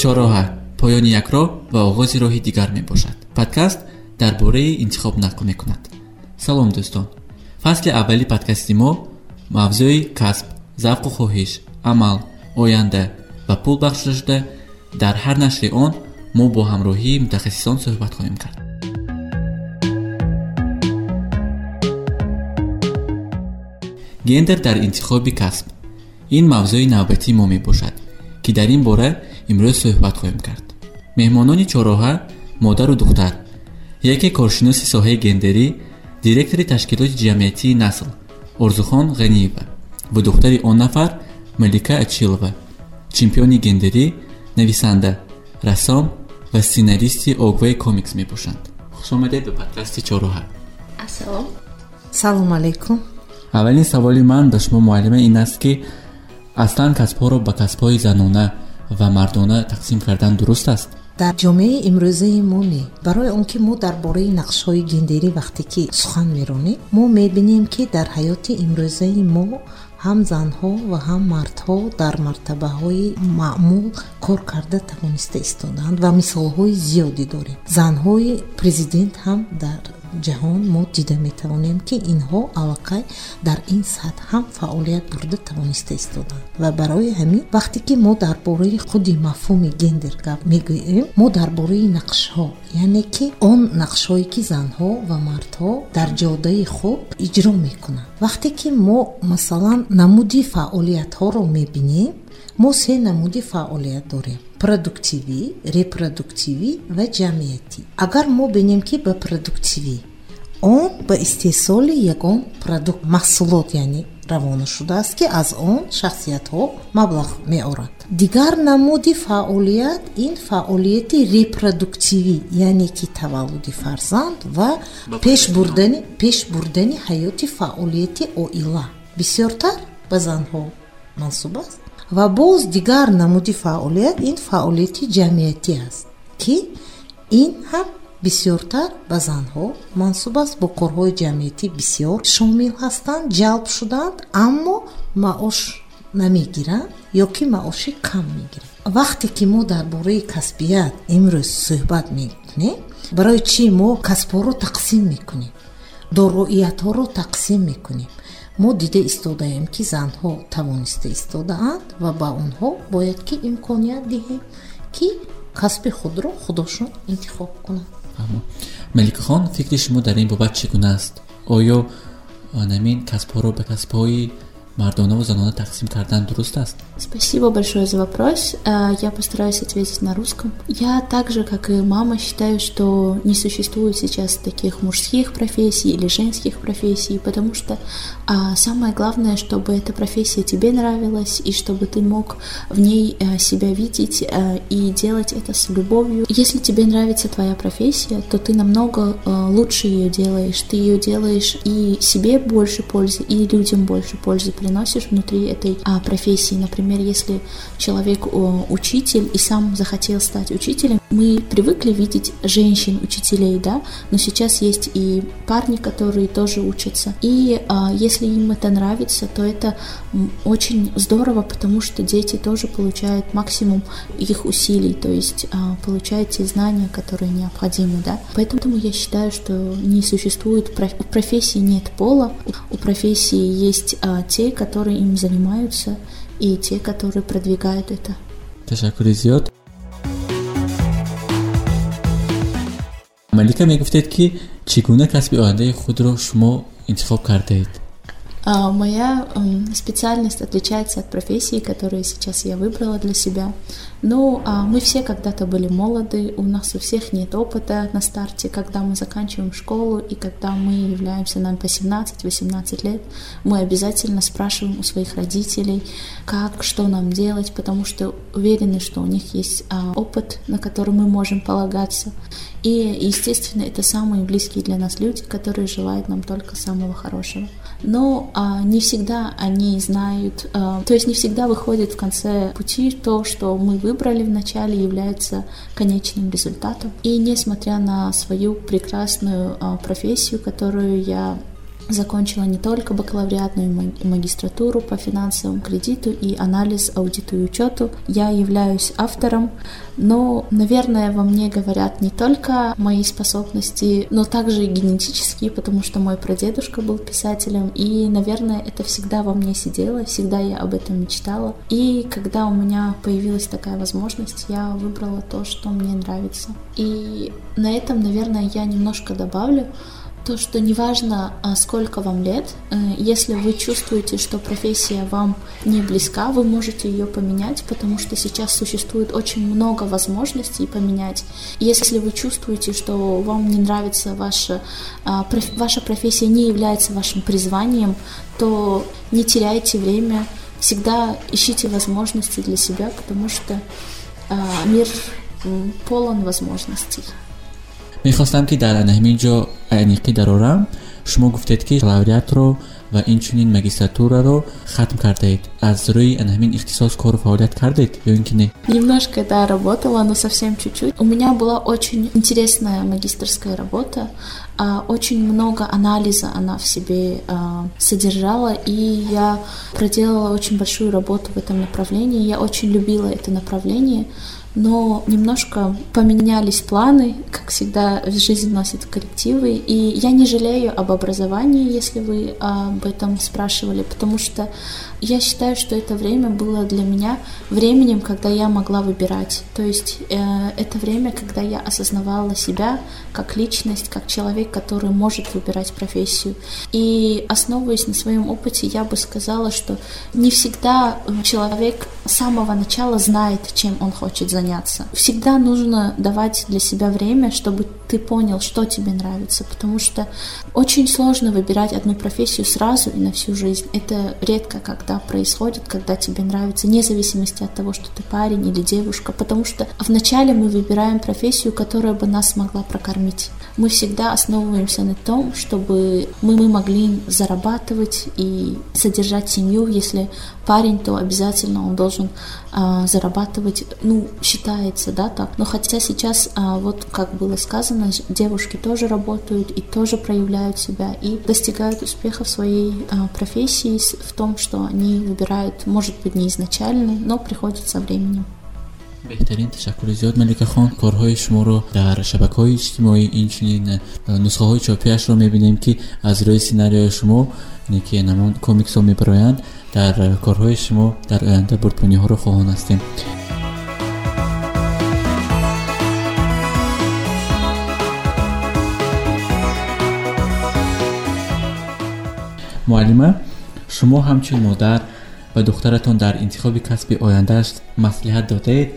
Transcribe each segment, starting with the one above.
чороҳа поёни як роҳ ва оғози роҳи дигар мебошад. Подкаст дар бораи интихоб нақл мекунад. Салом дӯстон. Фасли аввали подкасти мо мавзӯи касб завқу хоҳиш амал оянда ва пул бахшида шуда дар ҳар нашри он мо бо ҳамроҳии мутахассисон суҳбат хоҳем кард. Гендер дар интихоби касб. Ин мавзӯи навбатии мо мебошад ки дар ин бора имрӯз суҳбат хоҳем кард. Меҳмонони чороҳа модару духтар яке коршиноси соҳаи гендерӣ директори ташкилоти ҷамъиятии насл орзухон ғаниева ва духтари он нафар малика ачилова чемпиони гендерӣ нависанда рассом ва сценаристи огваи комикс мебошанд. Хушомадед ба подкасти чороҳа ассалом. Салому алайкум аввалин саволи ман ба шумо муаллима ин аст ки аслан касбҳоро ба касбҳои занона ва мардона тақсим кардан дуруст аст. Дар ҷомеаи имрӯзаи мо не. Барои он ки мо дар бораи нақшҳои гендерӣ вақте ки сухан меронем мо мебинем ки дар ҳаёти имрӯзаи мо ҳам занҳо ва ҳам мардҳо дар мартабаҳои маъмул кор карда тавониста истодаанд ва мисолҳои зиёде дорем. Занҳои президент ҳам дар ҷаҳон мо дида метавонем ки инҳо аллакай дар ин сатҳ ҳам фаъолият бурда тавониста истоданд ва барои ҳамин вақте ки мо дар бораи худи мафҳуми гендер гап мегӯем мо дар бораи нақшҳо яъне ки он нақшҳое ки занҳо ва мардҳо дар ҷодаи хуб иҷро мекунанд. Вақте ки мо масалан намуди фаъолиятҳоро мебинем мо се намуди фаъолият дорем продуктивӣ репродуктивӣ ва ҷамъиятӣ. Агар мо бинем ки ба продуктивӣ он ба истеҳсоли ягон продукт маҳсулот яъне равона шудааст ки аз он шахсиятҳо маблағ меоранд дигар намуди фаъолият ин фаъолияти репродуктивӣ яъне ки таваллуди фарзанд ва пеш бурдани пеш бурдани ҳаёти фаъолияти оила. Бисёртар ба занҳо мансуб аст ва боз дигар намуди фаъолият ин фаъолияти ҷамъиятӣ аст ки ин ҳам бисёртар ба занҳо мансуб аст. Бо корҳои ҷамъиятӣ бисёр шомил ҳастанд ҷалб шудаанд аммо маош намегиранд ё ки маоши кам мегиранд. Вақте ки мо дар бораи касбият имрӯз суҳбат мекунем барои чӣ мо касбҳоро тақсим мекунем дороиятҳоро тақсим мекунем мо дида истодаем ки занҳо тавониста истодаанд ва ба онҳо бояд ки имконият диҳем ки касби худро худошон интихоб кунанд. Маликахон фикри шумо дар ин бобат чӣ гуна аст? Оё намин касбҳоро ба касбҳои мардона занона тақсим кардан дуруст аст? Спасибо большое за вопрос. А, я постараюсь ответить на русском. Я так же, как и мама, считаю, что не существует сейчас таких мужских профессий или женских профессий, потому что а, самое главное, чтобы эта профессия тебе нравилась и чтобы ты мог в ней а, себя видеть а, и делать это с любовью. Если тебе нравится твоя профессия, то ты намного лучше ее делаешь. Ты ее делаешь и себе больше пользы, и людям больше пользы приносишь внутри этой а, профессии. Например, если человек о, учитель и сам захотел стать учителем, мы привыкли видеть женщин-учителей, да, но сейчас есть и парни, которые тоже учатся. И а, если им это нравится, то это очень здорово, потому что дети тоже получают максимум их усилий, то есть а, получают те знания, которые необходимы, да. Поэтому я считаю, что не существует у профессии нет пола, у профессии есть а, те, которые им занимаются, и те, которые продвигают это. Teşekkür ediyor. ملکه میگفتید که چگونه کسب آینده خود را شما انتخاب کرده اید моя специальность отличается от профессии, которую сейчас я выбрала для себя. Ну, а мы все когда-то были молоды, у нас у всех нет опыта на старте, когда мы заканчиваем школу и когда мы являемся нам по 17-18 лет, мы обязательно спрашиваем у своих родителей, как, что нам делать, потому что уверены, что у них есть а, опыт, на который мы можем полагаться. И, естественно, это самые близкие для нас люди, которые желают нам только самого хорошего. Но а, не всегда они знают, а, то есть не всегда выходит в конце пути то, что мы выбрали в начале, является конечным результатом. И несмотря на свою прекрасную а, профессию, которую я закончила не только бакалавриат, но и магистратуру по финансовому кредиту и анализ, аудиту и учету. Я являюсь автором, но, наверное, во мне говорят не только мои способности, но также и генетические, потому что мой прадедушка был писателем, и, наверное, это всегда во мне сидело, всегда я об этом мечтала. И когда у меня появилась такая возможность, я выбрала то, что мне нравится. И на этом, наверное, я немножко добавлю, то, что неважно, а, сколько вам лет, э, если вы чувствуете, что профессия вам не близка, вы можете ее поменять, потому что сейчас существует очень много возможностей поменять. Если вы чувствуете, что вам не нравится ваша, ваша профессия не является вашим призванием, то не теряйте время, всегда ищите возможности для себя, потому что а, мир полон возможностей. мехостам ки дар ҳамин ҷо айниқӣ дарорам шумо гуфтед ки лавриатро ва инчунин магистратураро хатм кардаед аз рӯи ҳамин ихтисос кору фаъолият кардед ё ин ки не? Немножко да работала но совсем чуть-чуть. У меня была очень интересная магистрская работа очень много анализа она в себе содержала и я проделала очень большую работу в этом направлении. Я очень любила это направление но немножко поменялись планы, как всегда в жизни носят коллективы, и я не жалею об образовании, если вы об этом спрашивали, потому что я считаю, что это время было для меня временем, когда я могла выбирать. То есть э, это время, когда я осознавала себя как личность, как человек, который может выбирать профессию. И основываясь на своем опыте, я бы сказала, что не всегда человек с самого начала знает, чем он хочет заняться. Всегда нужно давать для себя время, чтобы ты понял, что тебе нравится, потому что очень сложно выбирать одну профессию сразу и на всю жизнь. Это редко когда происходит, когда тебе нравится, вне зависимости от того, что ты парень или девушка, потому что вначале мы выбираем профессию, которая бы нас могла прокормить. Мы всегда основываемся на том, чтобы мы, мы могли зарабатывать и содержать семью. Если парень, то обязательно он должен а, зарабатывать, ну, считается, да, так. Но хотя сейчас, а, вот как было сказано, девушки тоже работают и тоже проявляют себя и достигают успеха в своей а, профессии в том, что они выбирают, может быть, не изначально, но приходит со временем. Беҳтарин ташаккури зиёд маликахон корҳои шуморо дар шабакаҳои иҷтимоӣ инчунин нусхаҳои чопиашро мебинем ки аз рӯи сценарияи шумо ки намон комиксҳо мебароянд дар корҳои шумо дар оянда бурдбониҳоро хоҳон ҳастем. Муаллима шумо ҳамчун модар ба духтаратон дар интихоби касби ояндааш маслиҳат додаед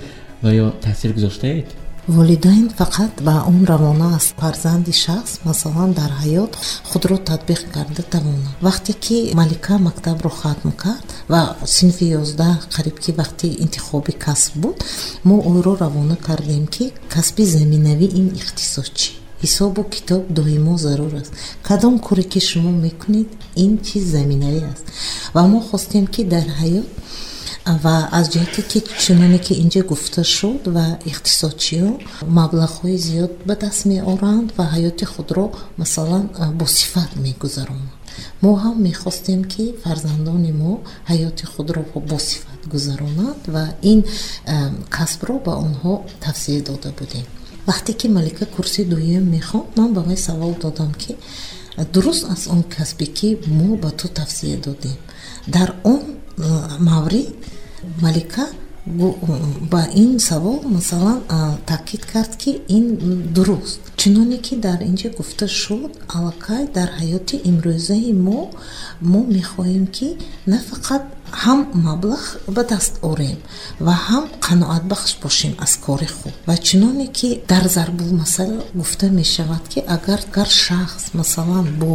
ва ё таъсир гузоштаед волидайн фақат ба он равона аст фарзанди шахс масалан дар ҳаёт худро татбиқ карда тавонад вақте ки малика мактабро хатм кард ва синфи ёздаҳ қариб ки вақти интихоби касб буд мо ӯро равона кардем ки касби заминави ин ихтисос чӣ ҳисобу китоб доимо зарур аст. Кадом коре ки шумо мекунед ин чиз заминавӣ аст. Ва мо хостем ки дар ҳаёт ва аз ҷиҳате ки чуноне ки инҷа гуфта шуд ва иқтисодчиҳо маблағҳои зиёд ба даст меоранд ва ҳаёти худро масалан босифат мегузаронанд. Мо ҳам мехостем ки фарзандони мо ҳаёти худро босифат гузаронанд ва ин касбро ба онҳо тавсия дода будем вақте ки малика курси дуюм мехонд ман ба вай савол додам ки дуруст аст он касбе ки мо ба ту тавсия додем. Дар он маврид малика ба ин савол масалан таъкид кард ки ин дуруст чуноне ки дар инҷа гуфта шуд аллакай дар ҳаёти имрӯзаи мо мо мехоҳем ки на фақат ҳам маблағ ба даст орем ва ҳам қаноатбахш бошем аз кори худ ва чуноне ки дар зарбулмасал гуфта мешавад ки агар гар шахс масалан бо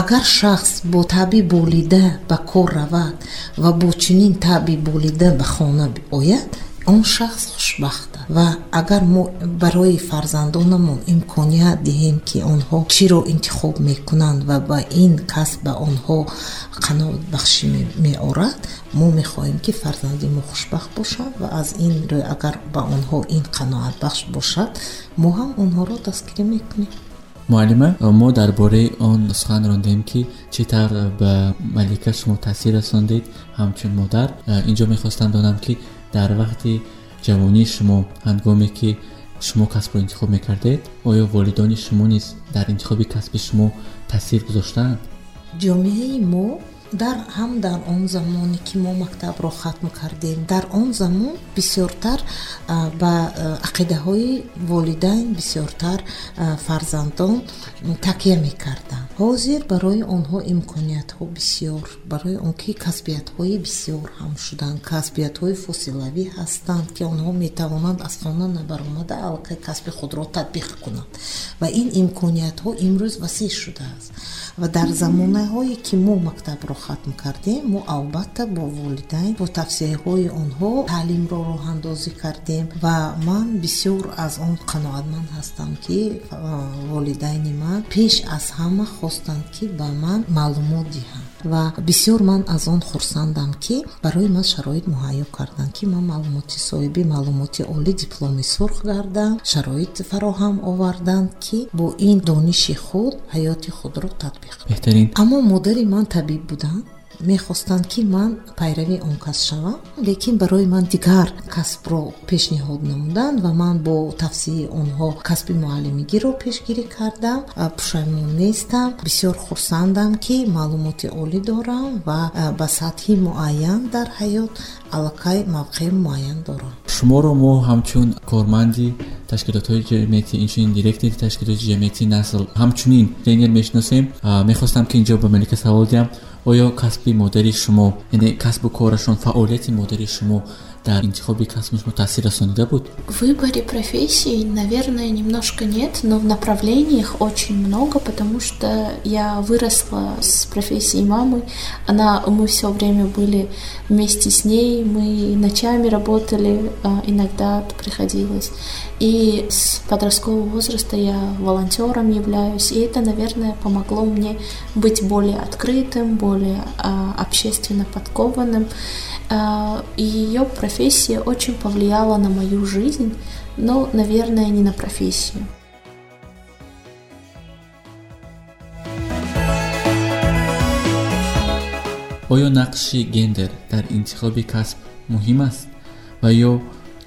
агар шахс бо таъби болида ба кор равад ва бо чунин таъби болида ба хона ояд он шахс хушбахт ва агар мо барои фарзандонамон имконият диҳем ки онҳо чиро интихоб мекунанд ва ба ин касб ба онҳо қаноатбахшӣ меорад мо мехоҳем ки фарзанди мо хушбахт бошад ва аз ин рӯй агар ба онҳо ин қаноатбахш бошад мо ҳам онҳоро дастгирӣ мекунем. Муаллима мо дар бораи он сухан рондем ки чӣ тавр ба малика шумо таъсир расондед? Ҳамчун модар инҷо мехостам донам ки дар вақти ҷавонии шумо ҳангоме ки шумо касбро интихоб мекардед оё волидони шумо низ дар интихоби касби шумо таъсир гузоштаанд ҷомеаи мо дар ҳам дар он замоне ки мо мактабро хатм кардем дар он замон бисёртар ба ақидаҳои волидайн бисёртар фарзандон такя мекарданд. Ҳозир барои онҳо имкониятҳо бисёр барои он ки касбиятҳои бисёр ҳам шуданд. Касбиятҳои фосилавӣ ҳастанд ки онҳо метавонанд аз хона набаромада аллакай касби худро татбиқ кунанд. Ва ин имкониятҳо имрӯз васеъ шудааст. Ва дар замонаҳое ки мо мактабро хатм кардем мо албатта бо волидайн бо тавсияҳои онҳо таълимро роҳандозӣ кардем ва ман бисёр аз он қаноатманд ҳастам ки волидайни ман пеш аз ҳама хостанд ки ба ман маълумот диҳанд ва бисёр ман аз он хурсандам ки барои ман шароит муҳайё карданд ки ман маълумоти соҳиби маълумоти олӣ дипломи сурх гардам шароит фароҳам оварданд ки бо ин дониши худ ҳаёти худро татбиқ беҳтарин. Аммо модари ман табиб буданд мехостанд ки ман пайрави он кас шавам лекин барои ман дигар касбро пешниҳод намуданд ва ман бо тавсияи онҳо касби муаллимигиро пешгирӣ кардам. Пушаймон нестам. Бисёр хурсандам ки маълумоти олӣ дорам ва ба сатҳи муайян дар ҳаёт аллакай мавқеъ муайян дорам шуморо мо ҳамчун корманди ташкилотҳои ҷамъияти инчунин директори ташкилоти ҷамъияти насл ҳамчунин тренер мешиносем мехостам ки инҷо ба малика савол диҳам оё касби модари шумо яъне касбу корашон фаъолияти модари шумо дар интихоби касби шумо таъсир расонида буд в выборе профессий наверное немножко нет но в направлениях очень много потому что я выросла с профессией мамы. Она мы все время были вместе с ней мы ночами работали а, иногда приходилось. И с подросткового возраста я волонтером являюсь, и это, наверное, помогло мне быть более открытым, более а, общественно подкованным. А, и ее профессия очень повлияла на мою жизнь, но, наверное, не на профессию. оё нақши гендер дар интихоби касб муҳим аст? Ва ё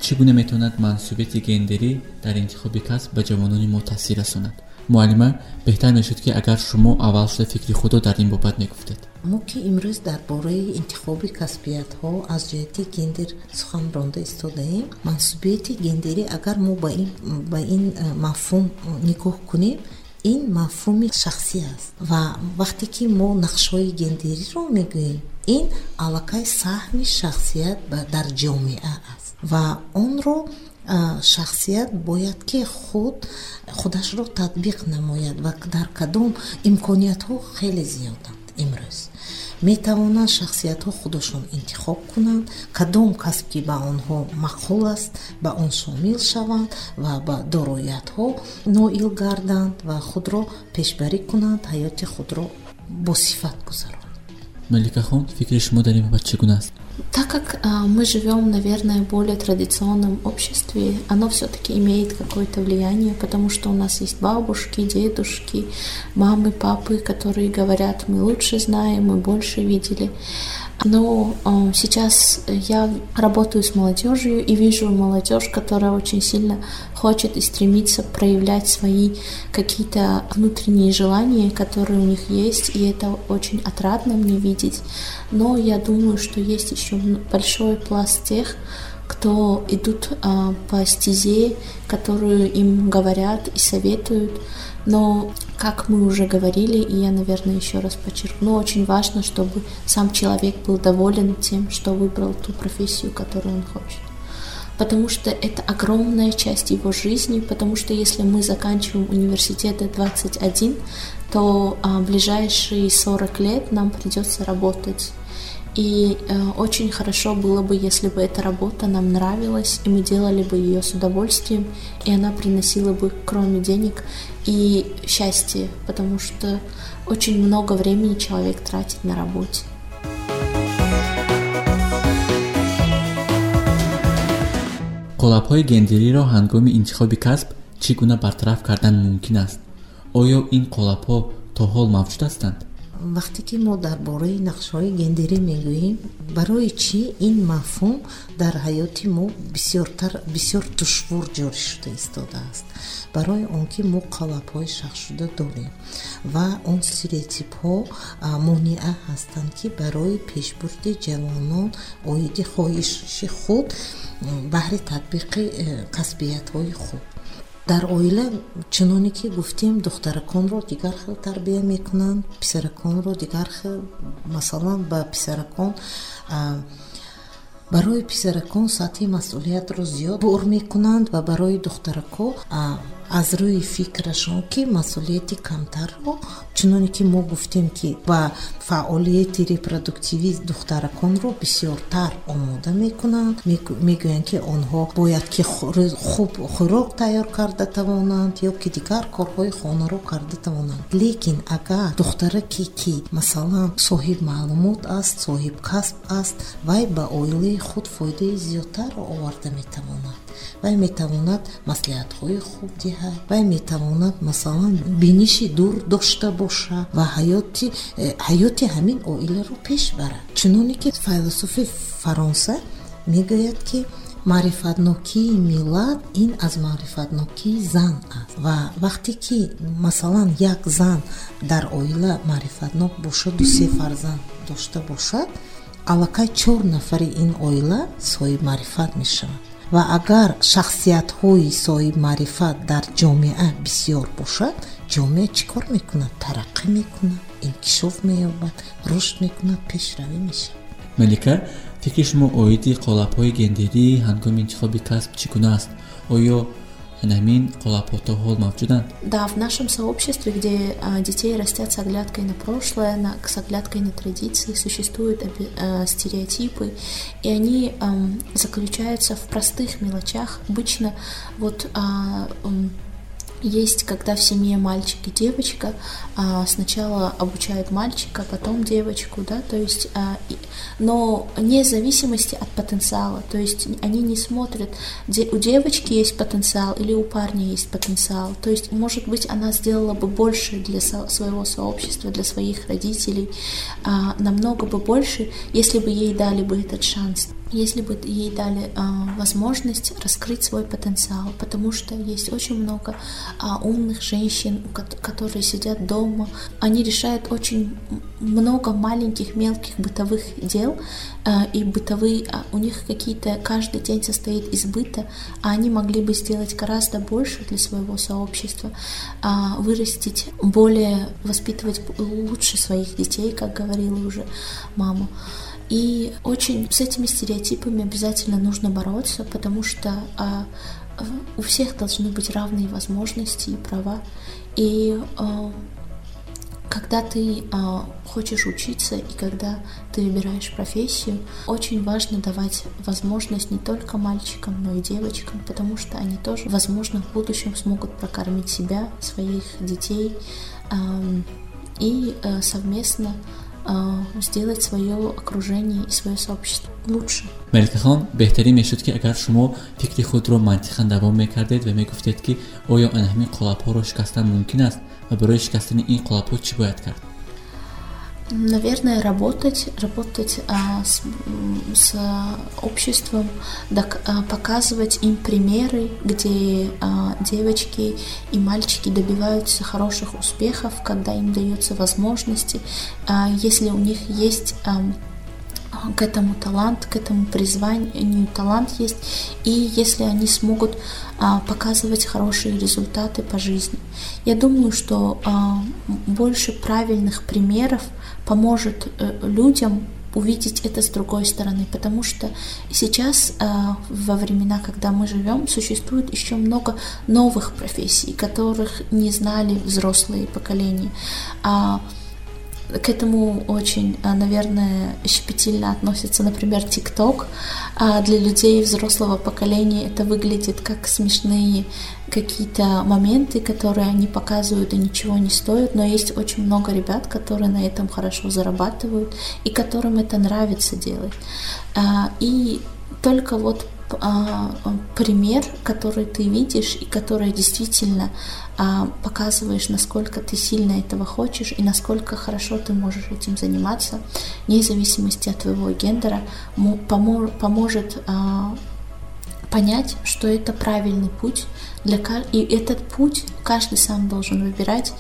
чӣ гуна метавонад мансубияти гендерӣ дар интихоби касб ба ҷавонони мо таъсир расонад муаллима беҳтар мешуд ки агар шумо аввал шуда фикри худо дар ин бобат мегуфтед мо ки имрӯз дар бораи интихоби касбиятҳо аз ҷиҳати гендер сухан ронда истодаем. Мансубияти гендерӣ агар мо ба ин э, мафҳум нигоҳ кунем ин мафҳуми шахсӣ аст. Ва вақте ки мо нақшҳои гендериро мегӯем ин аллакай саҳми шахсият дар ҷомеа аст. Ва онро шахсият бояд ки худ худашро татбиқ намояд ва дар кадом имкониятҳо хеле зиёданд имрӯз. Метавонанд шахсиятҳо худашон интихоб кунанд кадом касб ки ба онҳо мақул аст ба он шомил шаванд ва ба дороятҳо ноил гарданд ва худро пешбарӣ кунанд ҳаёти худро босифат гузаронанд маликахон фикри шумо дар ин бобат чӣ гуна аст Так как а, мы живем, наверное, в более традиционном обществе, оно все-таки имеет какое-то влияние, потому что у нас есть бабушки, дедушки, мамы, папы, которые говорят, мы лучше знаем, мы больше видели. Но э, сейчас я работаю с молодежью и вижу молодежь, которая очень сильно хочет и стремится проявлять свои какие-то внутренние желания, которые у них есть, и это очень отрадно мне видеть. Но я думаю, что есть еще большой пласт тех, кто идут э, по стезе, которую им говорят и советуют, но как мы уже говорили, и я, наверное, еще раз подчеркну, очень важно, чтобы сам человек был доволен тем, что выбрал ту профессию, которую он хочет. Потому что это огромная часть его жизни, потому что если мы заканчиваем университет 21, то а, ближайшие 40 лет нам придется работать и э, очень хорошо было бы, если бы эта работа нам нравилась, и мы делали бы ее с удовольствием, и она приносила бы, кроме денег, и счастье, потому что очень много времени человек тратит на работе. Қолабҳои гендериро ҳангоми интихоби касб чӣ гуна бартараф кардан мумкин аст? Оё ин қолабҳо то ҳол мавҷуд ҳастанд вақте ки мо дар бораи нақшҳои гендерӣ мегӯем барои чӣ ин мафҳум дар ҳаёти мо бисёр душвор ҷорӣ шуда истодааст барои он ки мо қалабҳои шахсшуда дорем ва он стереотипҳо монеа ҳастанд ки барои пешбурди ҷавонон оиди хоҳиши худ баҳри татбиқи э, касбиятҳои худ дар оила чуноне ки гуфтем духтараконро дигар хел тарбия мекунанд писараконро дигар хел масалан ба писаракон барои писаракон сатҳи масъулиятро зиёд бор мекунанд ва барои духтарако аз рӯи фикрашон ки масъулияти камтарро чуноне ки мо гуфтем ки ба фаъолияти репродуктивӣ духтараконро бисёртар омода мекунанд. Мегӯянд ки онҳо бояд ки хуб хӯрок тайёр карда тавонанд ё ки дигар корҳои хонаро карда тавонанд. Лекин агар духтараке ки масалан соҳиб маълумот аст соҳибкасб аст вай ба оилаи худ фоидаи зиёдтарро оварда метавонад вай метавонад маслиҳатҳои хуб диҳад вай метавонад масалан биниши дур дошта бошад ва ҳаёти э, ҳаёти ҳамин оиларо пеш барад. Чуноне ки файлосуфи фаронса мегӯяд ки маърифатнокии миллат ин аз маърифатнокии зан аст. Ва вақте ки масалан як зан дар оила маърифатнок бошаду се фарзанд дошта бошад аллакай чор нафари ин оила соҳибмаърифат мешаванд ва агар шахсиятҳои соҳибмаърифат дар ҷомеа бисьёр бошад ҷомеа чӣ кор мекунад? Тараққӣ мекунад инкишоф меёбад рушд мекунад пешравӣ мешавад. Малика фикри шумо оиди қолабҳои гендерӣ ҳангоми интихоби касб чӣ гуна аст? Оё Да, в нашем сообществе, где а, детей растят с оглядкой на прошлое, на, с оглядкой на традиции, существуют а, стереотипы, и они а, заключаются в простых мелочах. Обычно вот а, есть, когда в семье мальчик и девочка, а, сначала обучают мальчика, потом девочку, да, то есть, а, но вне зависимости от потенциала, то есть они не смотрят, у девочки есть потенциал или у парня есть потенциал, то есть, может быть, она сделала бы больше для своего сообщества, для своих родителей, а, намного бы больше, если бы ей дали бы этот шанс если бы ей дали а, возможность раскрыть свой потенциал, потому что есть очень много а, умных женщин, которые сидят дома, они решают очень много маленьких мелких бытовых дел а, и бытовые, а, у них какие-то каждый день состоит из быта, а они могли бы сделать гораздо больше для своего сообщества, а, вырастить более, воспитывать лучше своих детей, как говорила уже мама. И очень с этими стереотипами обязательно нужно бороться, потому что а, у всех должны быть равные возможности и права. И а, когда ты а, хочешь учиться и когда ты выбираешь профессию, очень важно давать возможность не только мальчикам, но и девочкам, потому что они тоже, возможно, в будущем смогут прокормить себя, своих детей а, и а, совместно сделать свое окружение и свое сообщество лучше. маликахон беҳтарин мешуд ки агар шумо фикри худро мантиқан давом мекардед ва мегуфтед ки оё анҳамин қолабҳоро шикастан мумкин аст ва барои шикастани ин қолабҳо чӣ бояд кард Наверное, работать, работать а, с, с обществом, док, а, показывать им примеры, где а, девочки и мальчики добиваются хороших успехов, когда им дается возможности, а, если у них есть а, к этому талант, к этому призванию талант есть, и если они смогут а, показывать хорошие результаты по жизни. Я думаю, что а, больше правильных примеров поможет а, людям увидеть это с другой стороны, потому что сейчас, э, во времена, когда мы живем, существует еще много новых профессий, которых не знали взрослые поколения. А к этому очень, а, наверное, щепетильно относится, например, ТикТок. А для людей взрослого поколения это выглядит как смешные какие-то моменты, которые они показывают и ничего не стоят, но есть очень много ребят, которые на этом хорошо зарабатывают и которым это нравится делать. А, и только вот а, пример, который ты видишь и который действительно а, показываешь, насколько ты сильно этого хочешь и насколько хорошо ты можешь этим заниматься, вне зависимости от твоего гендера, поможет а, понять, что это правильный путь, для, и этот путь каждый сам должен выбирать,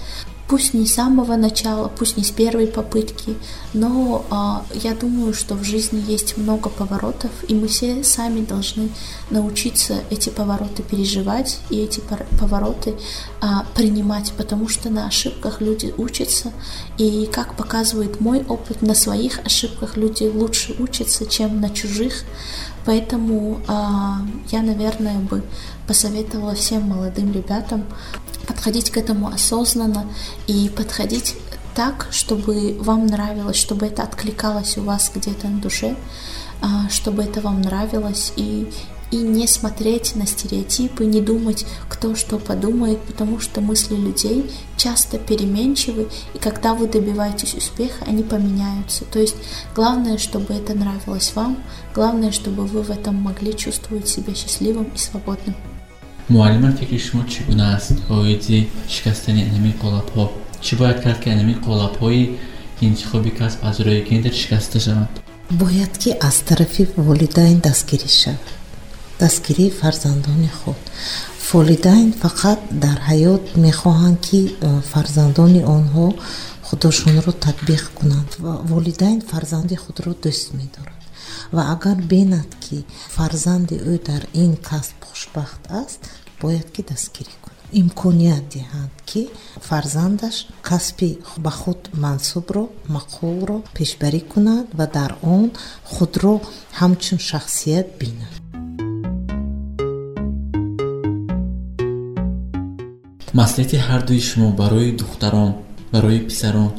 пусть не с самого начала, пусть не с первой попытки, но э, я думаю, что в жизни есть много поворотов, и мы все сами должны научиться эти повороты переживать и эти повороты э, принимать, потому что на ошибках люди учатся, и как показывает мой опыт, на своих ошибках люди лучше учатся, чем на чужих. Поэтому э, я, наверное, бы посоветовала всем молодым ребятам подходить к этому осознанно и подходить так, чтобы вам нравилось, чтобы это откликалось у вас где-то на душе, а, чтобы это вам нравилось и и не смотреть на стереотипы, не думать, кто что подумает, потому что мысли людей часто переменчивы, и когда вы добиваетесь успеха, они поменяются. То есть главное, чтобы это нравилось вам, главное, чтобы вы в этом могли чувствовать себя счастливым и свободным. Муаллиман фикри шумо чӣ гуна аст? Оиди шикастани анами қолабҳо чӣ бояд кард ки анами қолабҳои интихоби касб аз рӯи гендер шикаста шаванд? Бояд ки аз тарафи волидайн дастгирӣ шавад. Дастгирии фарзандони худ. Волидайн фақат дар ҳаёт мехоҳанд ки э, фарзандони онҳо худошонро татбиқ кунанд волидайн фарзанди худро дӯст медорад. Ва агар бинад ки фарзанди ӯ дар ин касб хушбахт аст бояд ки дастгирӣ кунад. Имконият диҳанд ки фарзандаш касби ба худ мансубро мақулро пешбарӣ кунад ва дар он худро ҳамчун шахсият бинад. Маслиҳати ҳардуи шумо барои духтарон барои писарон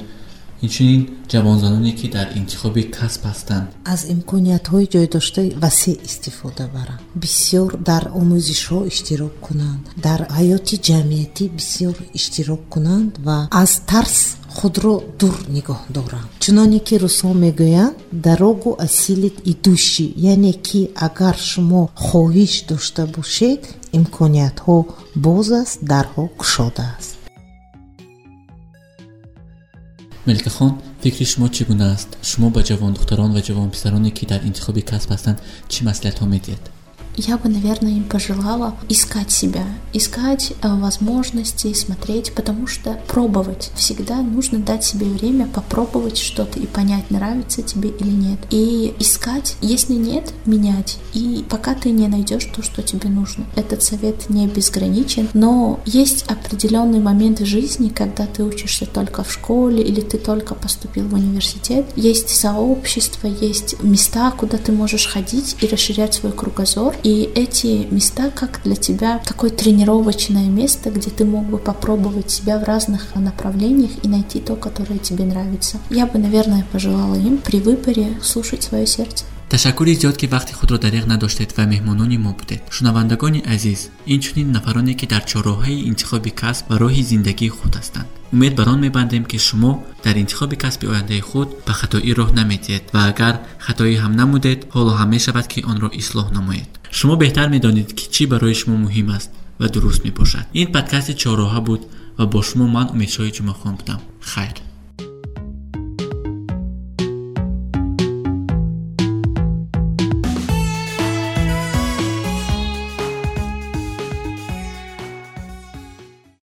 инчунин ҷавонзаноне ки дар интихоби касб ҳастанд. Аз имкониятҳои ҷойдошта васеъ истифода баранд. Бисёр дар омӯзишҳо иштирок кунанд. Дар ҳаёти ҷамъиятӣ бисёр иштирок кунанд ва аз тарс худро дур нигоҳ доранд. Чуноне ки рӯсҳо мегӯянд дарогу асилит идушӣ яъне ки агар шумо хоҳиш дошта бошед имкониятҳо боз аст дарҳо кушода аст ملکهخان فکر شما چگونه است؟ شما با جوان دختران و جوان پسرانی که در انتخاب کسب هستند چه مسئلت ها می‌دید؟ Я бы, наверное, им пожелала искать себя, искать э, возможности, смотреть, потому что пробовать. Всегда нужно дать себе время попробовать что-то и понять, нравится тебе или нет. И искать, если нет, менять. И пока ты не найдешь то, что тебе нужно. Этот совет не безграничен, но есть определенный момент в жизни, когда ты учишься только в школе или ты только поступил в университет. Есть сообщество, есть места, куда ты можешь ходить и расширять свой кругозор. И эти места как для тебя такое тренировочное место, где ты мог бы попробовать себя в разных направлениях и найти то, которое тебе нравится. Я бы, наверное, пожелала им при выборе слушать свое сердце. ташаккури зиёд ки вақти худро дариғ надоштед ва меҳмонони мо будед шунавандагони азиз инчунин нафароне ки дар чорроҳаи интихоби касб ва роҳи зиндагии худ ҳастанд умед бар он мебандем ки шумо дар интихоби касби ояндаи худ ба хатоӣ роҳ намедиҳед ва агар хатоӣ ҳам намудед ҳоло ҳам мешавад ки онро ислоҳ намоед شما بهتر می‌دانید که چی برای شما مهم است و درست می باشد این پادکست چهارراه بود و با شما من امیدشای جمعه خان بودم. خیر.